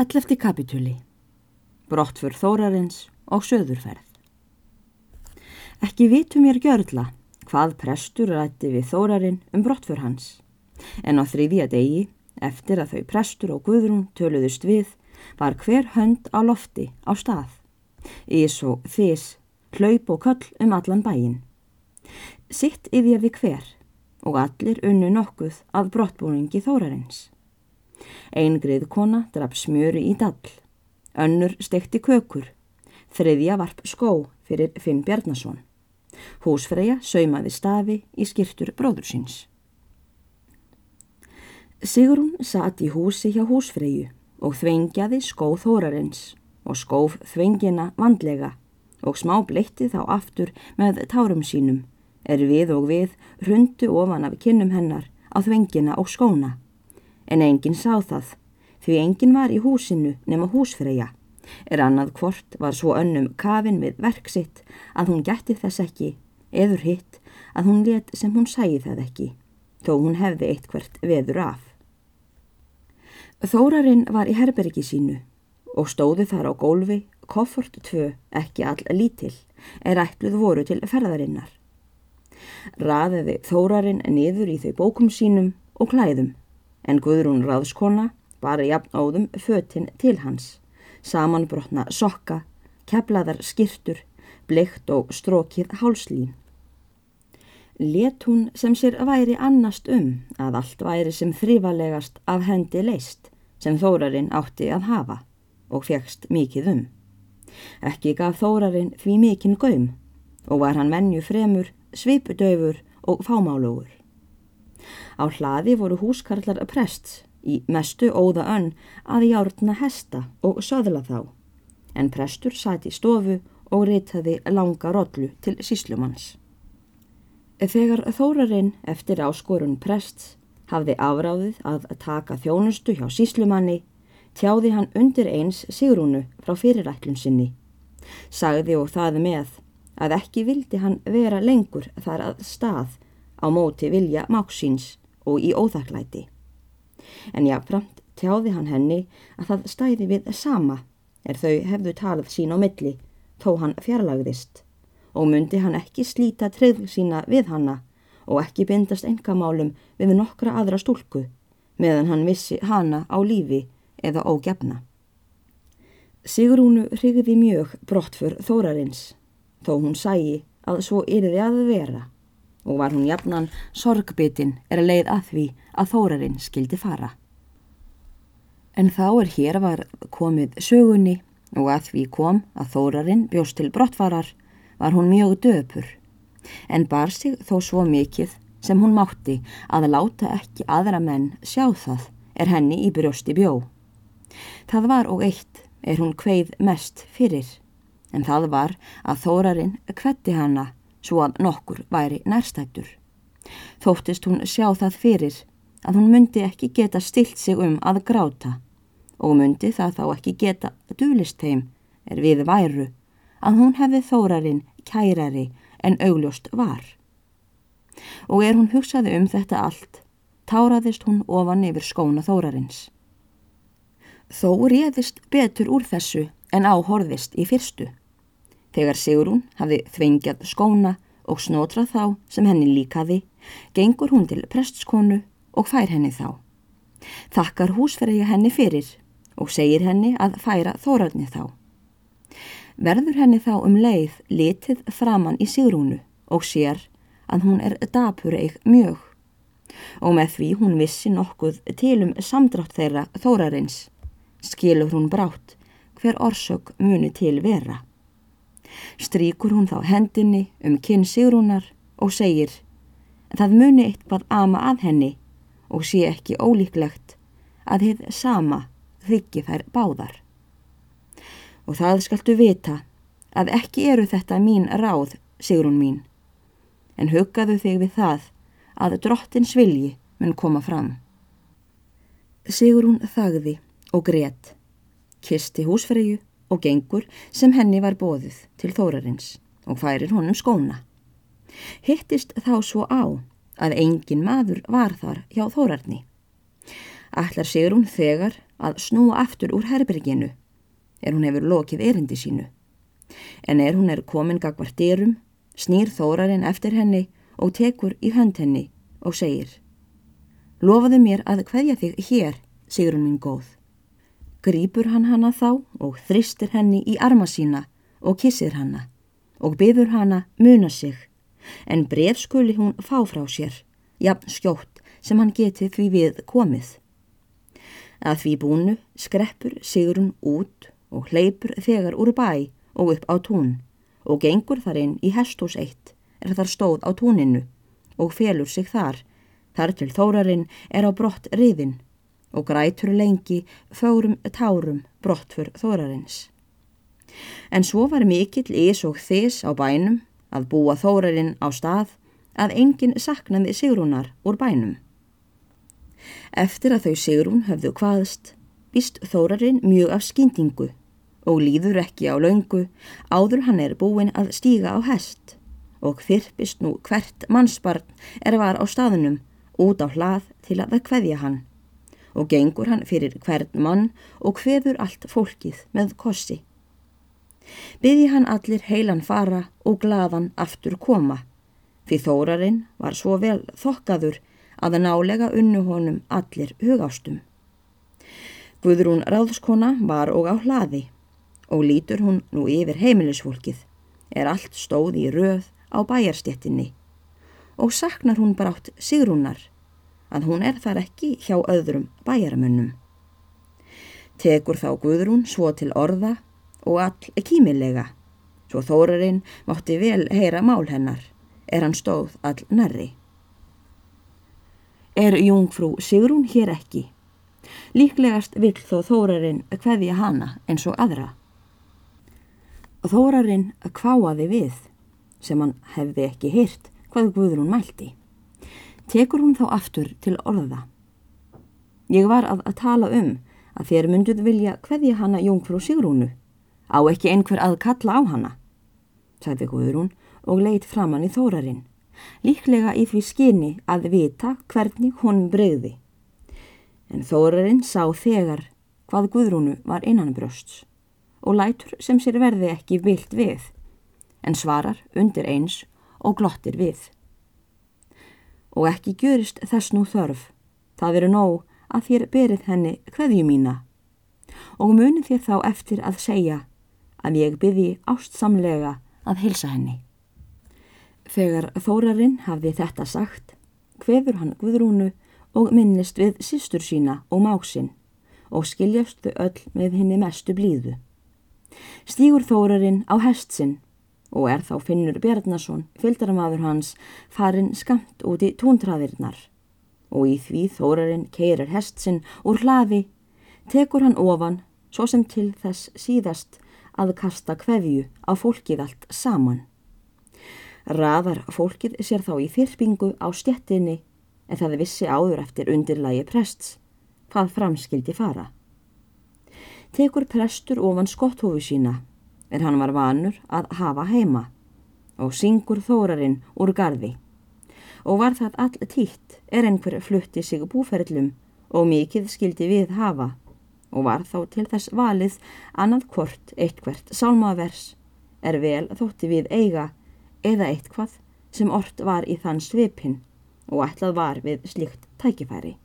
Ellefti kapitúli Brottfur Þórarins og söðurferð Ekki vitum ég gjörla hvað prestur rætti við Þórarinn um brottfur hans. En á þriðja degi, eftir að þau prestur og guðrún töluðust við, var hver hönd á lofti á stað. Ís og þís, hlaup og köll um allan bæin. Sitt yfjaði hver og allir unnu nokkuð af brottbúningi Þórarins. Einn greið kona draf smjöru í dall, önnur stekti kökur, þriðja varp skó fyrir Finn Bjarnason. Húsfreyja saumaði stafi í skirtur bróður síns. Sigrun satt í húsi hjá húsfreyju og þvengjaði skóð þórarins og skóf þvengina vandlega og smá bleitti þá aftur með tárum sínum er við og við rundu ofan af kinnum hennar á þvengina og skóna en enginn sá það, því enginn var í húsinu nema húsfreyja. Er annað hvort var svo önnum kafin við verksitt að hún gætti þess ekki, eður hitt að hún let sem hún sæði það ekki, þó hún hefði eitt hvert veður af. Þórarinn var í herbergi sínu og stóðu þar á gólfi, koffort tvö, ekki all lítill, er ætluð voru til ferðarinnar. Raðiði Þórarinn niður í þau bókum sínum og klæðum en Guðrún ráðskona bara jafn áðum fötinn til hans, samanbrotna sokka, keflaðar skirtur, bleikt og strókið hálslín. Let hún sem sér væri annast um að allt væri sem þrývalegast af hendi leist sem Þórarinn átti að hafa og fegst mikið um. Ekki gaf Þórarinn því mikinn gaum og var hann menju fremur, svipudöfur og fámálugur. Á hlaði voru húskarlar prest í mestu óða önn að járna hesta og söðla þá, en prestur sati í stofu og ritaði langa rollu til síslumanns. Þegar þórarinn eftir áskorun prest hafði afráðið að taka þjónustu hjá síslumanni, tjáði hann undir eins Sigrúnu frá fyrirætlun sinni. Sagði og það með að ekki vildi hann vera lengur þar að stað á móti vilja máksins og í óþakklæti. En jáfnframt tjáði hann henni að það stæði við sama er þau hefðu talað sín á milli þó hann fjarlagðist og myndi hann ekki slíta treyð sína við hanna og ekki bindast engamálum við nokkra aðra stúlku meðan hann vissi hana á lífi eða ógefna. Sigrúnu hrigði mjög brottfur þórarins þó hún sæi að svo yrði að vera og var hún jafnan sorgbyttin er að leið að því að þórarinn skildi fara. En þá er hér var komið sögunni og að því kom að þórarinn bjóst til brottfarar var hún mjög döpur en bar sig þó svo mikið sem hún mátti að láta ekki aðra menn sjá það er henni í brjósti bjó. Það var og eitt er hún kveið mest fyrir en það var að þórarinn kvetti hana svo að nokkur væri nærstættur. Þóttist hún sjá það fyrir að hún myndi ekki geta stilt sig um að gráta og myndi það þá ekki geta dúlist þeim er við væru að hún hefði þórarinn kærari en augljóst var. Og er hún hugsaði um þetta allt, táraðist hún ofan yfir skóna þórarins. Þó réðist betur úr þessu en áhorðist í fyrstu. Þegar Sigrún hafði þvengjað skóna og snotrað þá sem henni líkaði, gengur hún til prestskonu og fær henni þá. Þakkar húsferðja henni fyrir og segir henni að færa þórarni þá. Verður henni þá um leið litið framann í Sigrúnu og sér að hún er dapureig mjög og með því hún vissi nokkuð tilum samdrátt þeirra þórarins skilur hún brátt hver orsök muni til vera. Stríkur hún þá hendinni um kinn Sigrúnar og segir það muni eitthvað ama að henni og sé ekki ólíklegt að þið sama þykki þær báðar. Og það skaltu vita að ekki eru þetta mín ráð, Sigrún mín, en huggaðu þig við það að drottins vilji mun koma fram. Sigrún þagði og greitt, kisti húsfreyju og gengur sem henni var bóðið til þórarins og færir honum skóna. Hittist þá svo á að engin maður var þar hjá þórarni. Ætlar Sigrún þegar að snúa aftur úr herbyrginu er hún hefur lokið erindi sínu. En er hún er komin gagvar dyrum, snýr þórarinn eftir henni og tekur í hönd henni og segir Lofaðu mér að hverja þig hér, sigur hún minn góð. Grýpur hann hana þá og þristir henni í arma sína og kissir hana og byður hana muna sig, en bref skuli hún fá frá sér, jafn skjótt sem hann geti því við komið. Að því búnu skreppur Sigrun út og hleypur þegar úr bæ og upp á tún og gengur þar inn í hestús eitt er þar stóð á túninu og felur sig þar. Þar til þórarinn er á brott riðin og grætur lengi fórum tárum brott fyrr þórarins. En svo var mikill ís og þís á bænum að búa þórarinn á stað að enginn saknaði Sigrúnar úr bænum. Eftir að þau Sigrún höfðu hvaðst, býst þórarinn mjög af skýndingu og líður ekki á laungu áður hann er búin að stíga á hest og þyrpist nú hvert mannsbarn er var á staðunum út á hlað til að það kveðja hann og gengur hann fyrir hvern mann og kveður allt fólkið með kossi. Byði hann allir heilan fara og gladan aftur koma, því þórarinn var svo vel þokkaður að það nálega unnu honum allir hugástum. Guðrún ráðskona var og á hlaði og lítur hún nú yfir heimilisfólkið, er allt stóð í röð á bæjarstjettinni og saknar hún brátt Sigrúnar að hún er þar ekki hjá öðrum bæjaramönnum. Tekur þá Guðrún svo til orða og all kímilega, svo þórarinn mátti vel heyra mál hennar, er hann stóð all nærri. Er jungfrú Sigrún hér ekki? Líklegast vill þó þórarinn hveðja hana eins og aðra. Þórarinn kváaði við, sem hann hefði ekki hýrt hvað Guðrún mælti tekur hún þá aftur til orða. Ég var að, að tala um að þér mynduð vilja hverja hana Jónkfrú Sigrúnu, á ekki einhver að kalla á hana, sagði Guðrún og leitt framann í þórarinn, líklega í því skinni að vita hvernig honum breyði. En þórarinn sá þegar hvað Guðrúnu var innan brösts og lætur sem sér verði ekki vilt við, en svarar undir eins og glottir við og ekki gjörist þess nú þörf. Það veru nóg að þér berið henni hverju mína og munið þér þá eftir að segja að ég byrði ástsamlega að hilsa henni. Þegar þórarinn hafði þetta sagt, hveður hann Guðrúnu og minnist við sístur sína og máksinn og skiljast þau öll með henni mestu blíðu. Stígur þórarinn á hestsinn og er þá Finnur Bjarnason, fylgdaramadur hans, farin skamt út í túntraðirnar og í því þórarinn keirir hestsinn úr hlaði, tekur hann ofan svo sem til þess síðast að kasta kveðju á fólkið allt saman. Raðar fólkið sér þá í þyrpingu á stjettinni en það vissi áður eftir undirlægi prests hvað framskildi fara. Tekur prestur ofan skotthófu sína er hann var vanur að hafa heima og syngur þórarinn úr gardi. Og var það all títt er einhver flutti sig búferðlum og mikið skildi við hafa og var þá til þess valið annað hvort eitthvert sálmavers er vel þótti við eiga eða eitthvað sem ort var í þann svipin og ætlað var við slikt tækifæri.